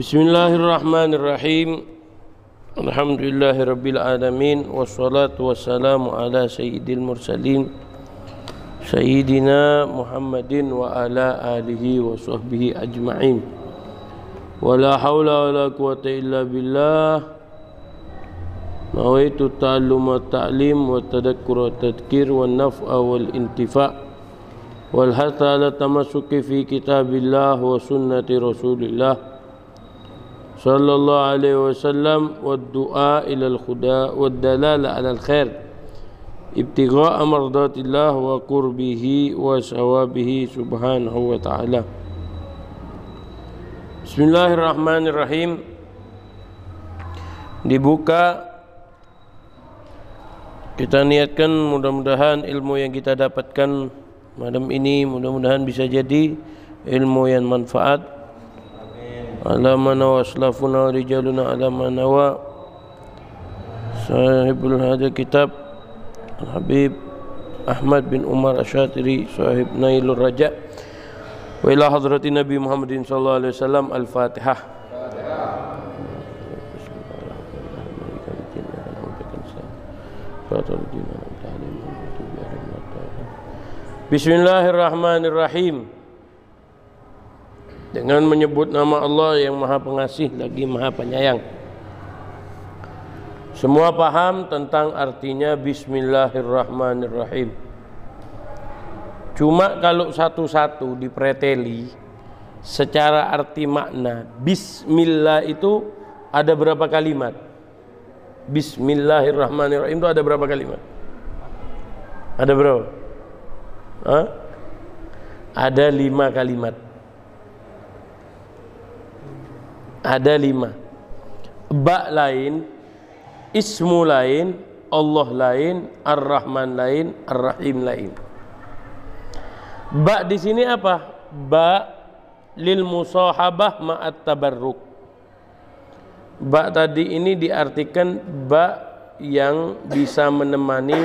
Bismillahirrahmanirrahim. Alhamdulillahi Rabbil Alamin. Wassalatu wassalamu ala sayyidil mursalin. Sayyidina Muhammadin wa ala alihi wa sahbihi ajma'in. Wa hawla quwata illa billah. Nawaitu ta'allum wa ta'lim wa tadakkur wa tadkir wa naf'a wal intifa' wal la tamasuki fi kitabillah wa sunnati rasulillah. صلى الله عليه وسلم والدعاء إلى الخداء والدلالة على الخير ابتغاء مرضات الله وقربه وثوابه سبحانه وتعالى بسم الله الرحمن الرحيم dibuka kita niatkan mudah-mudahan ilmu yang kita dapatkan malam ini mudah-mudahan bisa jadi ilmu yang manfaat ala mana wa aslafuna rijaluna ala mana wa. Sahibul hada kitab Habib Ahmad bin Umar Asyatiri sahib Nailur Raja. Wa ila hadrati Nabi Muhammadin sallallahu alaihi wasallam al-Fatihah. Bismillahirrahmanirrahim Dengan menyebut nama Allah yang maha pengasih lagi maha penyayang Semua paham tentang artinya Bismillahirrahmanirrahim Cuma kalau satu-satu dipreteli Secara arti makna Bismillah itu ada berapa kalimat? Bismillahirrahmanirrahim itu ada berapa kalimat? Ada berapa? Hah? Ada lima kalimat. Ada lima. Ba lain, ismu lain, Allah lain, Ar-Rahman lain, Ar-Rahim lain. Ba di sini apa? Ba lil musahabah ma'at tabarruk ba tadi ini diartikan ba yang bisa menemani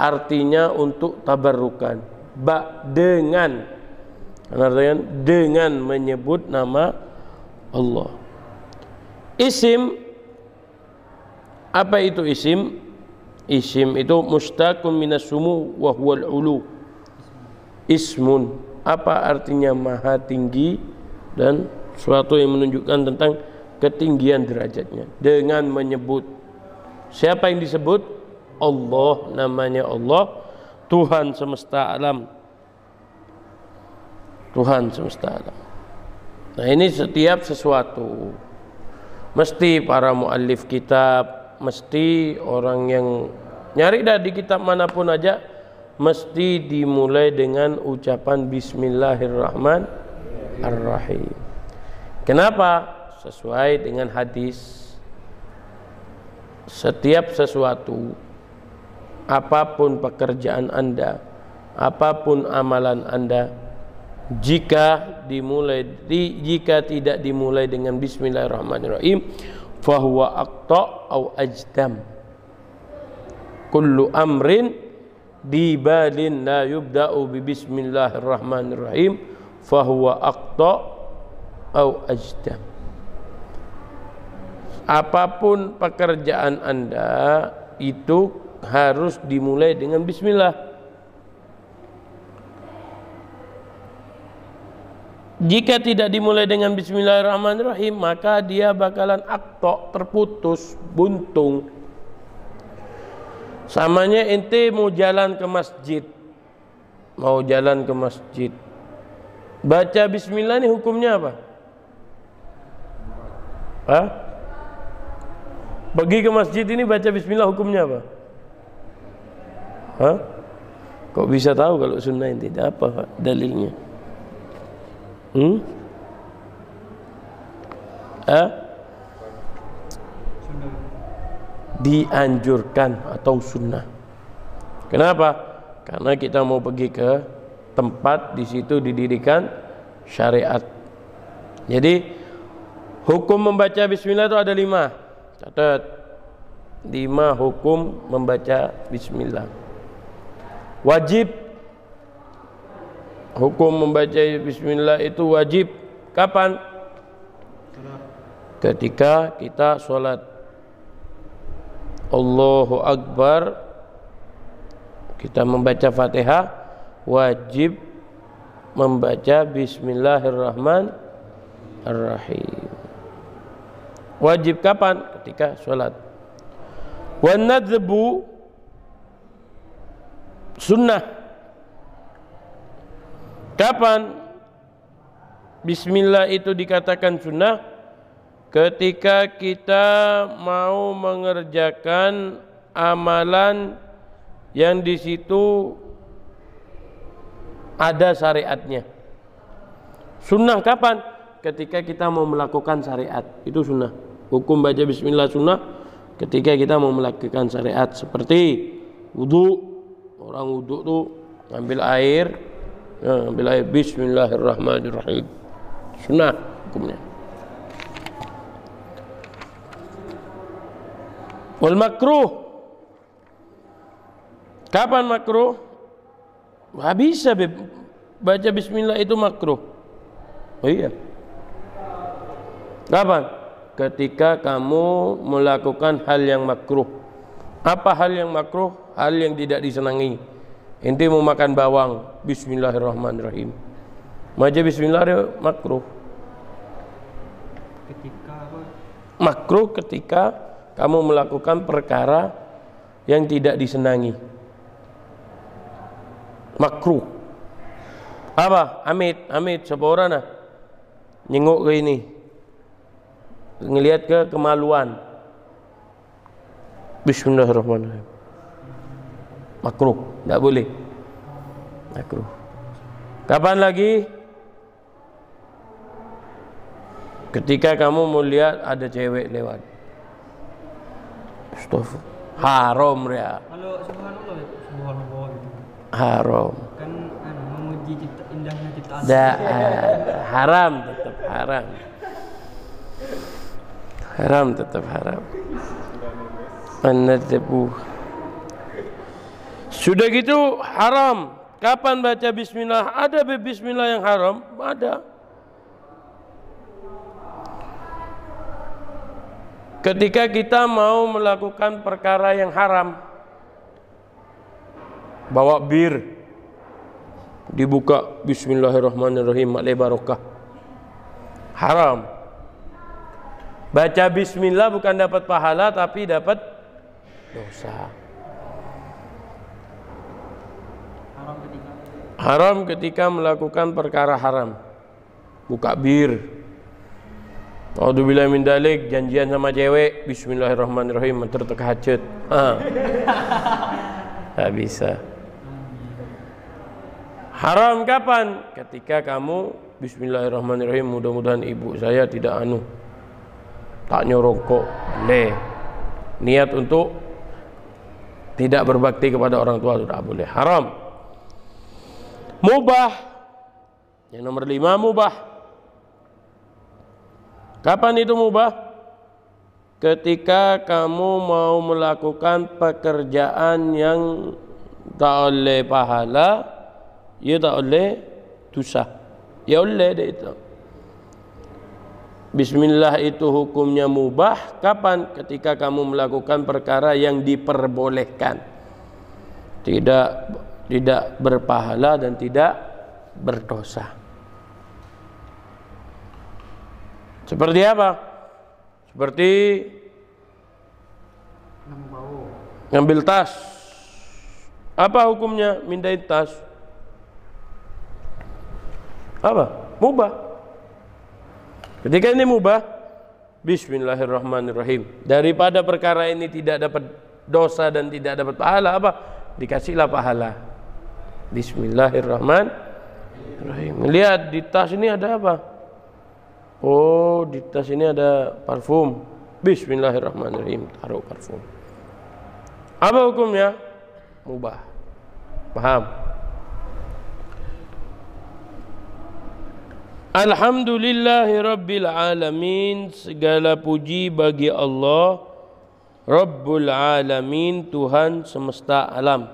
artinya untuk tabarrukan ba dengan dengan menyebut nama Allah. Isim apa itu isim? Isim itu mustaqim minas sumu wa huwal ulu. Ismun apa artinya maha tinggi dan suatu yang menunjukkan tentang ketinggian derajatnya. Dengan menyebut. Siapa yang disebut? Allah namanya Allah. Tuhan semesta alam. Tuhan semesta alam nah ini setiap sesuatu. Mesti para muallif kitab mesti orang yang nyari dah di kitab mana pun aja mesti dimulai dengan ucapan bismillahirrahmanirrahim kenapa? Sesuai dengan hadis. Setiap sesuatu apa pun pekerjaan Anda apa pun amalan Anda jika dimulai di, jika tidak dimulai dengan bismillahirrahmanirrahim fahuwa aqta au ajdam kullu amrin dibalin la yubda'u bi bismillahirrahmanirrahim fahuwa aqta au ajdam apa pun pekerjaan Anda itu harus dimulai dengan bismillah. Jika tidak dimulai dengan bismillahirrahmanirrahim, maka dia bakalan aktok, terputus, buntung. Samanya ente mau jalan ke masjid. Mau jalan ke masjid. Baca bismillah ini hukumnya apa? Hah? Pergi ke masjid ini baca bismillah hukumnya apa? Hah? Kok bisa tahu kalau sunnah ini tidak apa dalilnya? Hmm? Hah? Dianjurkan atau sunnah. Kenapa? Karena kita mau pergi ke tempat di situ didirikan syariat. Jadi hukum membaca bismillah itu ada lima. Catat lima hukum membaca bismillah. Wajib hukum membaca bismillah itu wajib. Kapan? ketika kita sholat. Allahu Akbar. Kita membaca Fatihah wajib membaca Bismillahirrahmanirrahim. Wajib kapan? Ketika sholat. Wanadzbu sunnah kapan Bismillah itu dikatakan sunnah ketika kita mau mengerjakan amalan yang di situ ada syariatnya. Sunnah kapan? Ketika kita mau melakukan syariat itu sunnah. Hukum baca Bismillah sunnah ketika kita mau melakukan syariat seperti wudhu. Orang wudhu tuh ambil air, ambil air Bismillahirrahmanirrahim. Sunnah hukumnya. Wal makruh. Kapan makruh? Wah, bisa baca bismillah itu makruh. Oh iya. Kapan? Ketika kamu melakukan hal yang makruh. Apa hal yang makruh? Hal yang tidak disenangi inti mau makan bawang bismillahirrahmanirrahim Baca bismillah makruh. Ketika apa? Makruh ketika kamu melakukan perkara yang tidak disenangi. Makruh. Apa? Amit, amit seorang nah. Nyenguk ke ini. Ngelihat ke kemaluan. Bismillahirrahmanirrahim. Makruh, tidak boleh. Makruh. Kapan lagi? Ketika kamu melihat ada cewek lewat. Astagfirullah. Haram ya. Kalau subhanallah, subhanallah itu. Haram. Kan anu memuji cipta indahnya. Da, haram tetap haram. Haram tetap haram. An-nadbu. Sudah gitu haram. Kapan baca bismillah? Ada bismillah yang haram? Ada. Ketika kita mau melakukan perkara yang haram, bawa bir, dibuka Bismillahirrahmanirrahim, barokah. Haram. Baca Bismillah bukan dapat pahala tapi dapat dosa. Haram ketika haram ketika melakukan perkara haram. Buka bir, Alhamdulillah min dalik janjian sama cewek. Bismillahirrahmanirrahim hajat ha. Tak bisa. Haram kapan? Ketika kamu Bismillahirrahmanirrahim mudah-mudahan ibu saya tidak anu tak nyorongkok le. Niat untuk tidak berbakti kepada orang tua sudah boleh. Haram mubah yang nomor lima mubah Kapan itu mubah? Ketika kamu mau melakukan pekerjaan yang tak oleh pahala, ya tak oleh dosa. Ya oleh deh itu. Bismillah itu hukumnya mubah kapan? Ketika kamu melakukan perkara yang diperbolehkan. Tidak tidak berpahala dan tidak berdosa. Seperti apa? Seperti ngambil tas. Apa hukumnya mindahin tas? Apa? Mubah. Ketika ini mubah, Bismillahirrahmanirrahim. Daripada perkara ini tidak dapat dosa dan tidak dapat pahala, apa? Dikasihlah pahala. Bismillahirrahmanirrahim. Lihat di tas ini ada apa? Oh, di tas ini ada parfum. Bismillahirrahmanirrahim. Taruh parfum. Apa hukumnya? Mubah. Paham? Alhamdulillahi Alamin Segala puji bagi Allah Rabbul Alamin Tuhan semesta alam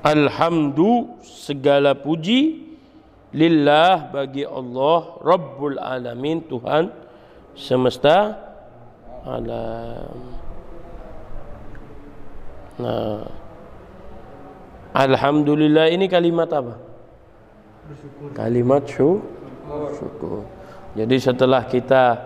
Alhamdu segala puji lillah bagi Allah Rabbul Alamin Tuhan semesta alam. Nah, Alhamdulillah ini kalimat apa? Kalimat syukur. Jadi setelah kita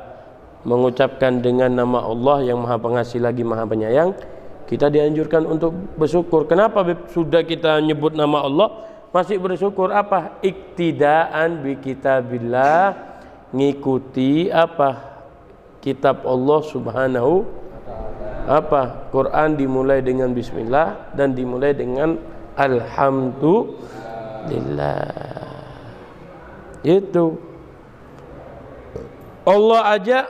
mengucapkan dengan nama Allah yang Maha Pengasih lagi Maha Penyayang, kita dianjurkan untuk bersyukur. Kenapa sudah kita nyebut nama Allah masih bersyukur apa? Iktidaan bi kitabillah ngikuti apa? Kitab Allah Subhanahu apa? Quran dimulai dengan bismillah dan dimulai dengan alhamdulillah. Itu Allah aja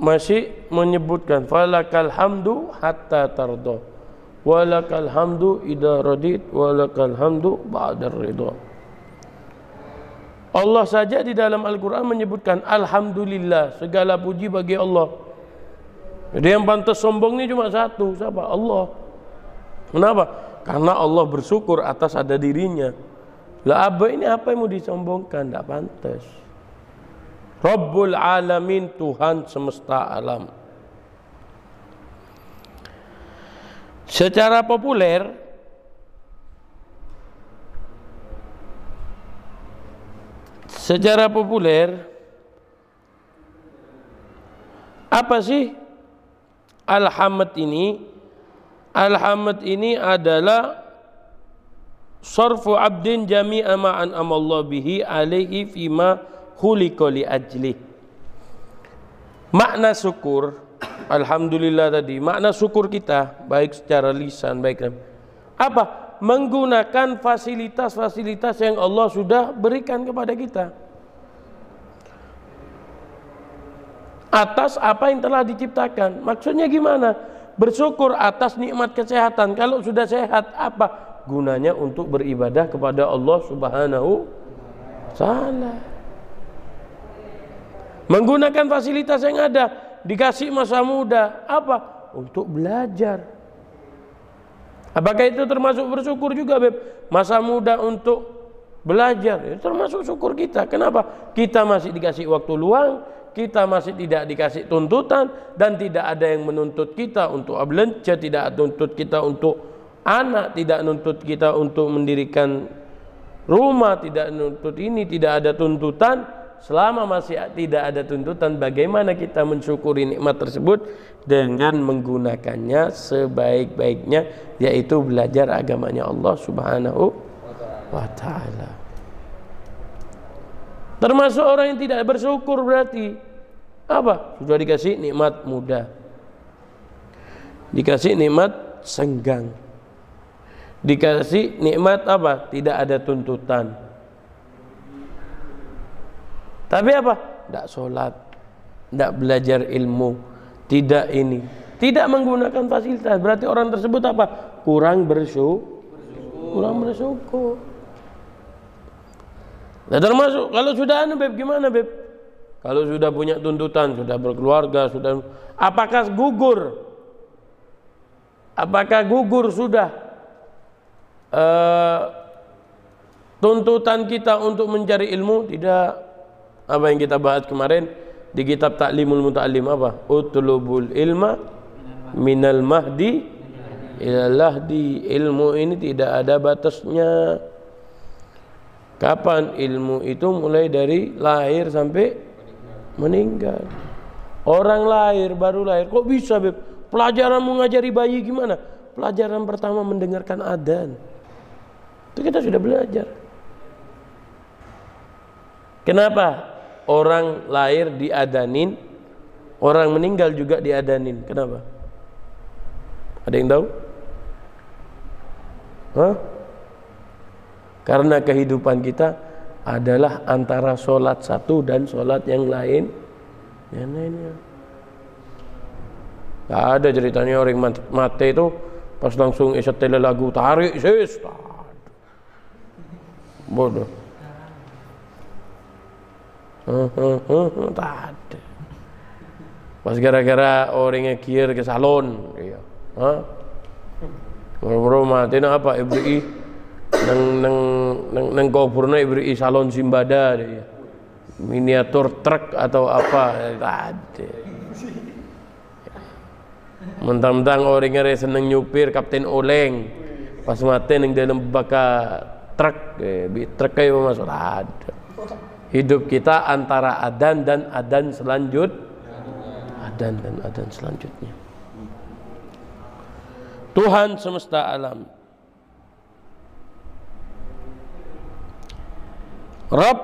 masih menyebutkan falakal hamdu hatta tardo. Walakal hamdu idza radit. Walakal hamdu ba'da ridha. Allah saja di dalam Al-Quran menyebutkan Alhamdulillah segala puji bagi Allah. Jadi yang pantas sombong ini cuma satu siapa? Allah. Kenapa? karena Allah bersyukur atas ada dirinya. Lah apa ini? Apa yang mau disombongkan? Tidak pantas Rabbul Alamin Tuhan semesta alam. Secara populer secara populer apa sih Alhamd ini? Alhamd ini adalah sarfu abdin jami'a ma'an amallahu bihi alaihi fima khuliqa li ajli makna syukur alhamdulillah tadi makna syukur kita baik secara lisan baik apa? Menggunakan fasilitas-fasilitas yang Allah sudah berikan kepada kita. Atas apa yang telah diciptakan. Maksudnya gimana? Bersyukur atas nikmat kesehatan. Kalau sudah sehat apa? Gunanya untuk beribadah kepada Allah Subhanahu taala menggunakan fasilitas yang ada. Dikasih masa muda. Apa? Untuk belajar. Apakah itu termasuk bersyukur juga beb? Masa muda untuk belajar. Itu termasuk syukur kita. Kenapa? Kita masih dikasih waktu luang. Kita masih tidak dikasih tuntutan. Dan tidak ada yang menuntut kita untuk ablenca tidak menuntut kita untuk anak. Tidak menuntut kita untuk mendirikan rumah. Tidak menuntut ini. Tidak ada tuntutan selama masih tidak ada tuntutan bagaimana kita mensyukuri nikmat tersebut dengan menggunakannya sebaik-baiknya yaitu belajar agamanya Allah Subhanahu wa taala. Termasuk orang yang tidak bersyukur berarti apa? Sudah dikasih nikmat muda. Dikasih nikmat senggang. Dikasih nikmat apa? Tidak ada tuntutan tapi apa? Tidak sholat, tidak belajar ilmu, tidak ini, tidak menggunakan fasilitas. Berarti orang tersebut apa? Kurang bersyukur. Kurang bersyukur. Nah, termasuk kalau sudah anu beb gimana beb? Kalau sudah punya tuntutan, sudah berkeluarga, sudah apakah gugur? Apakah gugur sudah uh, tuntutan kita untuk mencari ilmu? Tidak apa yang kita bahas kemarin di kitab Ta'limul Muta'allim apa? Utlubul ilma minal mahdi ilalah di ilmu ini tidak ada batasnya. Kapan ilmu itu mulai dari lahir sampai meninggal. Orang lahir baru lahir kok bisa Beb? Pelajaran mengajari bayi gimana? Pelajaran pertama mendengarkan adzan. Itu kita sudah belajar. Kenapa? Orang lahir diadanin, orang meninggal juga diadanin. Kenapa? Ada yang tahu? Hah? Karena kehidupan kita adalah antara sholat satu dan sholat yang lain. Yang lainnya. Gak ada ceritanya orang mati itu pas langsung isetel lagu tarik sis. Bodoh. Tak ada pas gara-gara orangnya kier ke salon iya. Moro mati na apa ibri nang nang nang nang kuburna ibri salon simbada dia. Miniatur truk atau apa ada. Mentang-mentang orang ngere seneng nyupir Kapten Oleng. Pas mati nang dalam baka truk, eh, truk kayak masuk ada. Hidup kita antara adan dan adan selanjut adan dan adan selanjutnya. Tuhan semesta alam. Rob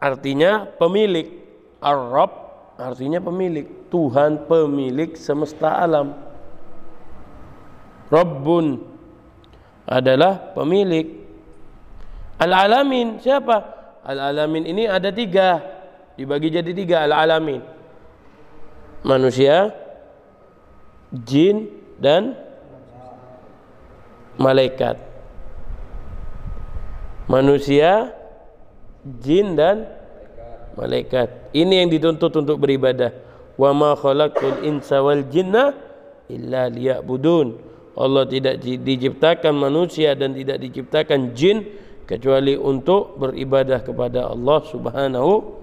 artinya pemilik. Ar-Rob artinya pemilik. Tuhan pemilik semesta alam. Rabbun adalah pemilik. Al-alamin siapa? Al-alamin ini ada tiga. Dibagi jadi tiga al-alamin. Manusia, jin, dan malaikat manusia jin dan malaikat ini yang dituntut untuk beribadah wa ma khalaqtul insa wal jinna illa liya'budun Allah tidak diciptakan manusia dan tidak diciptakan jin kecuali untuk beribadah kepada Allah Subhanahu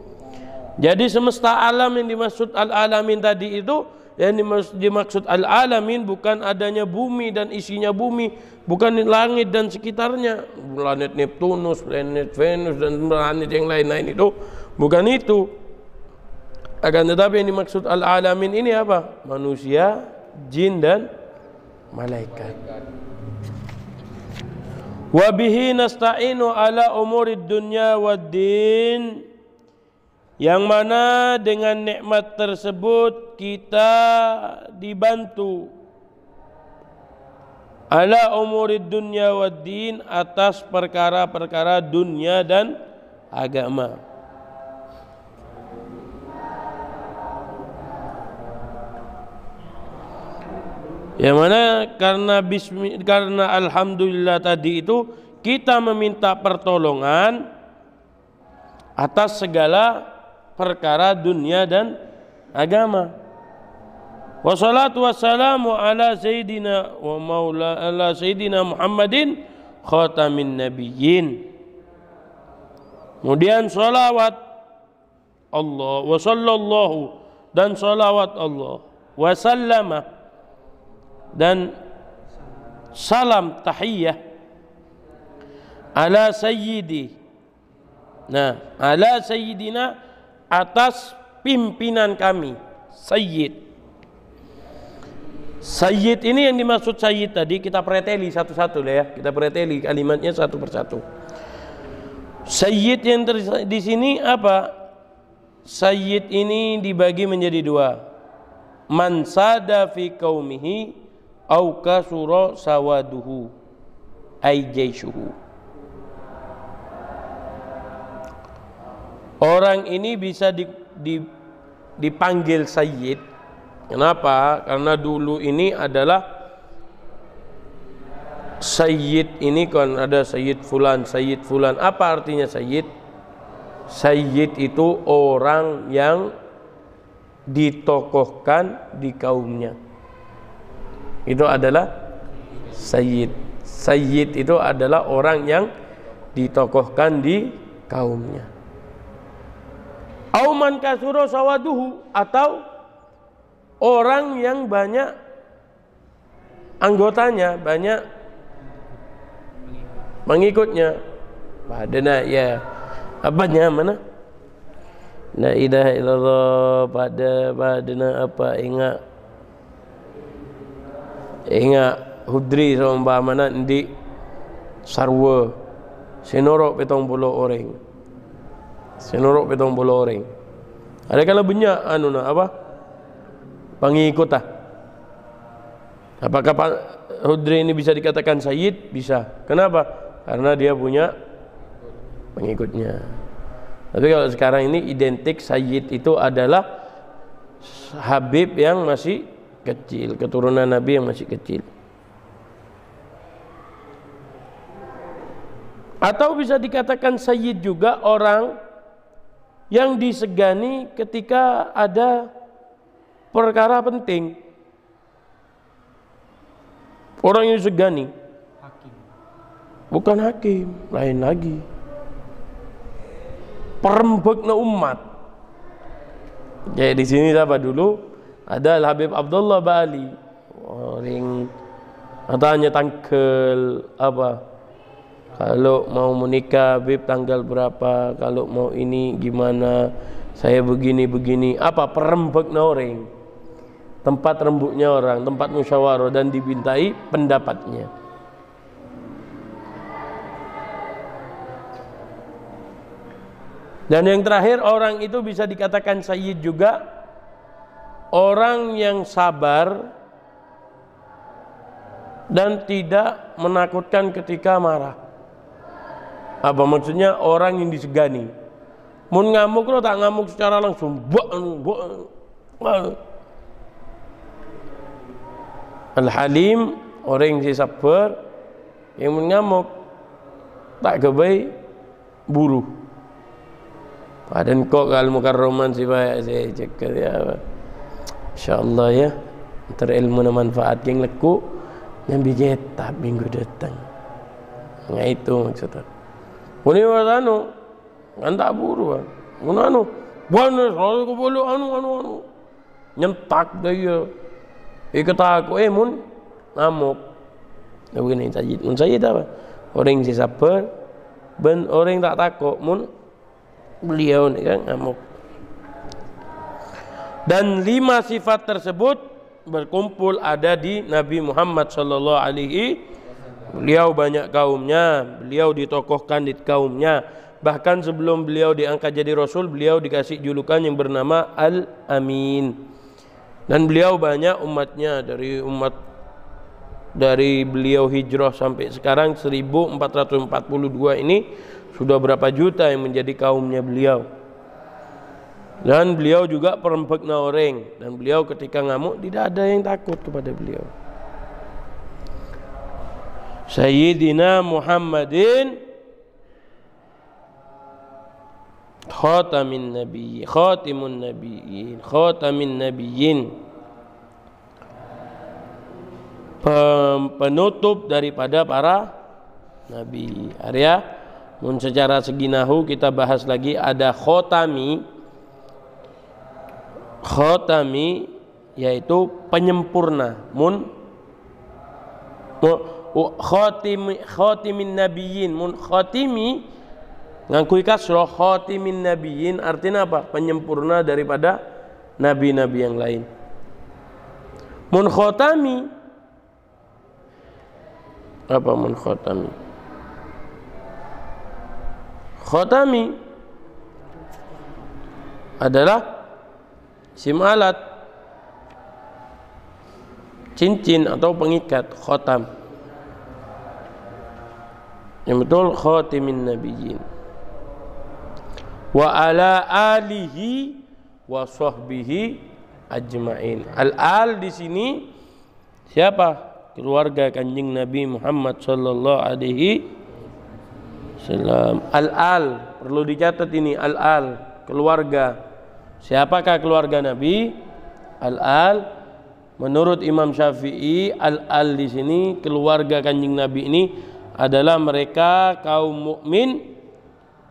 jadi semesta alam yang dimaksud al-alamin tadi itu yang dimaksud al-alamin bukan adanya bumi dan isinya bumi, bukan langit dan sekitarnya, planet Neptunus, planet Venus dan planet yang lain-lain itu bukan itu. Akan tetapi yang dimaksud al-alamin ini apa? Manusia, jin dan malaikat. Wabihi nasta'inu ala umurid dunya wad din yang mana dengan nikmat tersebut kita dibantu ala umurid dunya wad din atas perkara-perkara dunia dan agama. Yang mana karena bismi, karena alhamdulillah tadi itu kita meminta pertolongan atas segala perkara dunia dan agama. Wassalatu wassalamu ala sayyidina wa maula ala sayyidina Muhammadin khatamin nabiyyin. Kemudian salawat Allah wa sallallahu dan salawat Allah wa sallama dan salam tahiyyah ala sayyidi. Nah ala sayyidina atas pimpinan kami Sayyid. Sayyid ini yang dimaksud Sayyid tadi kita preteli satu-satu lah ya. Kita preteli kalimatnya satu persatu. Sayyid yang di sini apa? Sayyid ini dibagi menjadi dua. Man sada fi qaumihi au kasura sawaduhu ay Orang ini bisa di, di, dipanggil Sayyid. Kenapa? Karena dulu ini adalah Sayyid ini kan ada Sayyid Fulan, Sayyid Fulan. Apa artinya Sayyid? Sayyid itu orang yang ditokohkan di kaumnya. Itu adalah Sayyid. Sayyid itu adalah orang yang ditokohkan di kaumnya. Auman kasuro sawaduhu atau orang yang banyak anggotanya, banyak pengikutnya. Padana ya apanya mana? La ilaha illallah pada padana apa ingat ingat hudri sama mana di sarwa sinorok petong puluh orang Senuruk petong puluh orang. Ada kalau banyak anu na apa? Pengikut ah. Apakah Pak Hudri ini bisa dikatakan Sayyid? Bisa. Kenapa? Karena dia punya pengikutnya. Tapi kalau sekarang ini identik Sayyid itu adalah Habib yang masih kecil, keturunan Nabi yang masih kecil. Atau bisa dikatakan Sayyid juga orang yang disegani ketika ada perkara penting Orang yang disegani hakim. Bukan hakim, lain lagi. Perembekna umat. Jadi di sini siapa dulu? Ada Habib Abdullah Bali. Orang katanya tangkel apa? Kalau mau menikah Habib tanggal berapa? Kalau mau ini gimana? Saya begini begini. Apa perembekna orang? Tempat rembuknya orang, tempat musyawarah dan dibintai pendapatnya. Dan yang terakhir orang itu bisa dikatakan sayyid juga orang yang sabar dan tidak menakutkan ketika marah. Apa maksudnya orang yang disegani. Mun ngamuk lo tak ngamuk secara langsung. Al-Halim orang yang sabar yang mengamuk tak kebaik buruh. Padan kok kalau mukarraman si baik saya cakap ya. Insyaallah ya. Terilmu na manfaat yang leku yang bijetab minggu datang. Nga itu maksudnya. Muni anu kan tak buru. Muni anu Buana selalu ko bolu anu anu anu. Nyentak dia. Ikat aku eh mun ngamuk. Ya begini sajid. Mun sajid apa? Orang si sabar ben orang tak takut mun beliau ini kan ngamuk dan lima sifat tersebut berkumpul ada di Nabi Muhammad sallallahu alaihi beliau banyak kaumnya beliau ditokohkan di kaumnya. Bahkan sebelum beliau diangkat jadi rasul beliau dikasih julukan yang bernama Al Amin dan beliau banyak umatnya dari umat dari beliau hijrah sampai sekarang 1442 ini sudah berapa juta yang menjadi kaumnya beliau dan beliau juga perempekna orang. Dan beliau ketika ngamuk tidak ada yang takut kepada beliau. Sayyidina Muhammadin khatamin nabiyyin khatimun nabiyyin khatamin nabiyyin. Penutup daripada para nabi. Arya mun secara seginahu kita bahas lagi ada khotami khotami yaitu penyempurna. Mun khotimi khotimin nabiyyin. Mun khotimi ngangkui kasroh khotimin nabiyyin artinya apa? Penyempurna daripada nabi-nabi yang lain. Mun khotami apa mun khotami Khotami adalah sim alat cincin atau pengikat khotam yang betul khotimin nabiyyin wa ala alihi wa sahbihi ajmain al al di sini siapa keluarga kanjeng Nabi Muhammad sallallahu alaihi Salam. Al-al perlu dicatat ini al-al keluarga. Siapakah keluarga Nabi? Al-al. Menurut Imam Syafi'i al-al di sini keluarga kanjeng Nabi ini adalah mereka kaum mukmin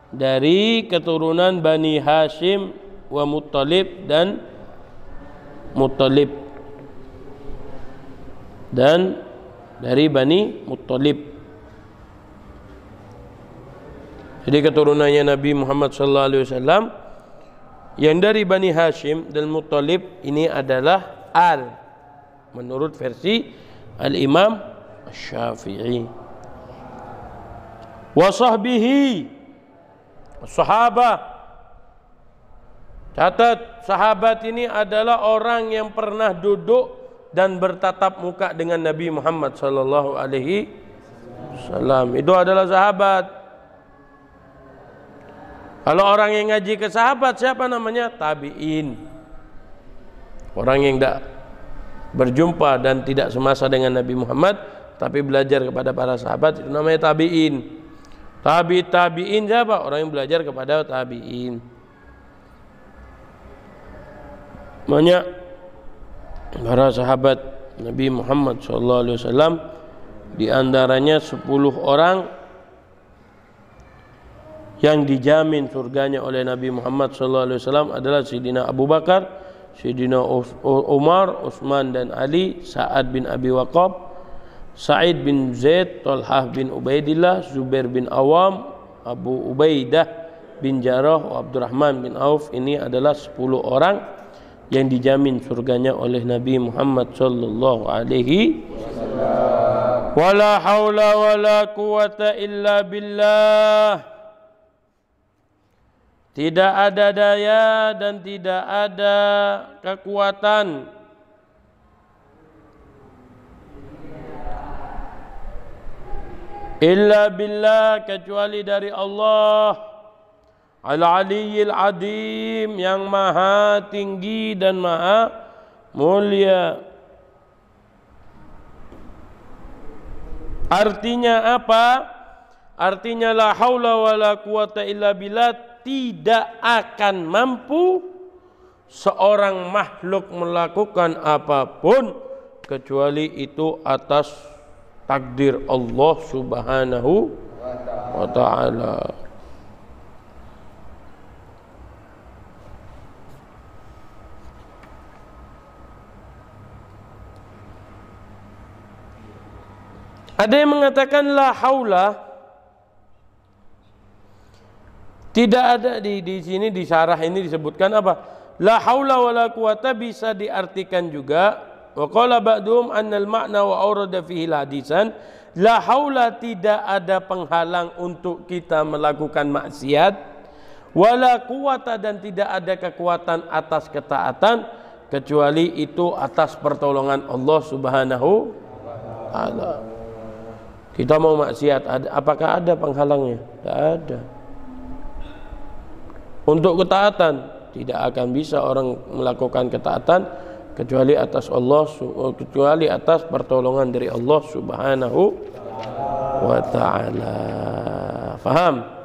dari keturunan Bani Hashim wa Muttalib dan Muttalib. Dan dari Bani Muttalib. Jadi keturunannya Nabi Muhammad sallallahu alaihi wasallam yang dari Bani Hashim dan Muttalib ini adalah al menurut versi Al Imam Syafi'i. Wa sahbihi sahabat Catat sahabat ini adalah orang yang pernah duduk dan bertatap muka dengan Nabi Muhammad sallallahu alaihi wasallam. Itu adalah sahabat. Kalau orang yang ngaji ke sahabat siapa namanya? Tabi'in. Orang yang tidak berjumpa dan tidak semasa dengan Nabi Muhammad tapi belajar kepada para sahabat itu namanya tabi'in. Tabi tabi'in siapa? Orang yang belajar kepada tabi'in. Banyak para sahabat Nabi Muhammad wasallam di antaranya 10 orang yang dijamin surganya oleh Nabi Muhammad SAW adalah Sayyidina Abu Bakar, Sayyidina Umar, Utsman dan Ali, Sa'ad bin Abi Waqqab, Sa'id bin Zaid, Talhah bin Ubaidillah, Zubair bin Awam, Abu Ubaidah bin Jarrah, Abdurrahman bin Auf ini adalah 10 orang yang dijamin surganya oleh Nabi Muhammad sallallahu alaihi wasallam. Wala haula wala quwata illa billah. Tidak ada daya dan tidak ada kekuatan. Illa billah kecuali dari Allah. Al-Aliyyil Adim yang maha tinggi dan maha mulia. Artinya apa? Artinya la haula wala quwata illa billah tidak akan mampu seorang makhluk melakukan apa pun kecuali itu atas takdir Allah Subhanahu wa taala. Ada yang mengatakan la haula Tidak ada di di sini di syarah ini disebutkan apa? La haula wala quwata bisa diartikan juga wa qala ba'dhum annal ma'na wa awrada fihi hadisan la haula tidak ada penghalang untuk kita melakukan maksiat wala quwata dan tidak ada kekuatan atas ketaatan kecuali itu atas pertolongan Allah Subhanahu taala. Kita mau maksiat, apakah ada penghalangnya? Tidak ada. Untuk ketaatan tidak akan bisa orang melakukan ketaatan kecuali atas Allah kecuali atas pertolongan dari Allah Subhanahu wa taala. Faham?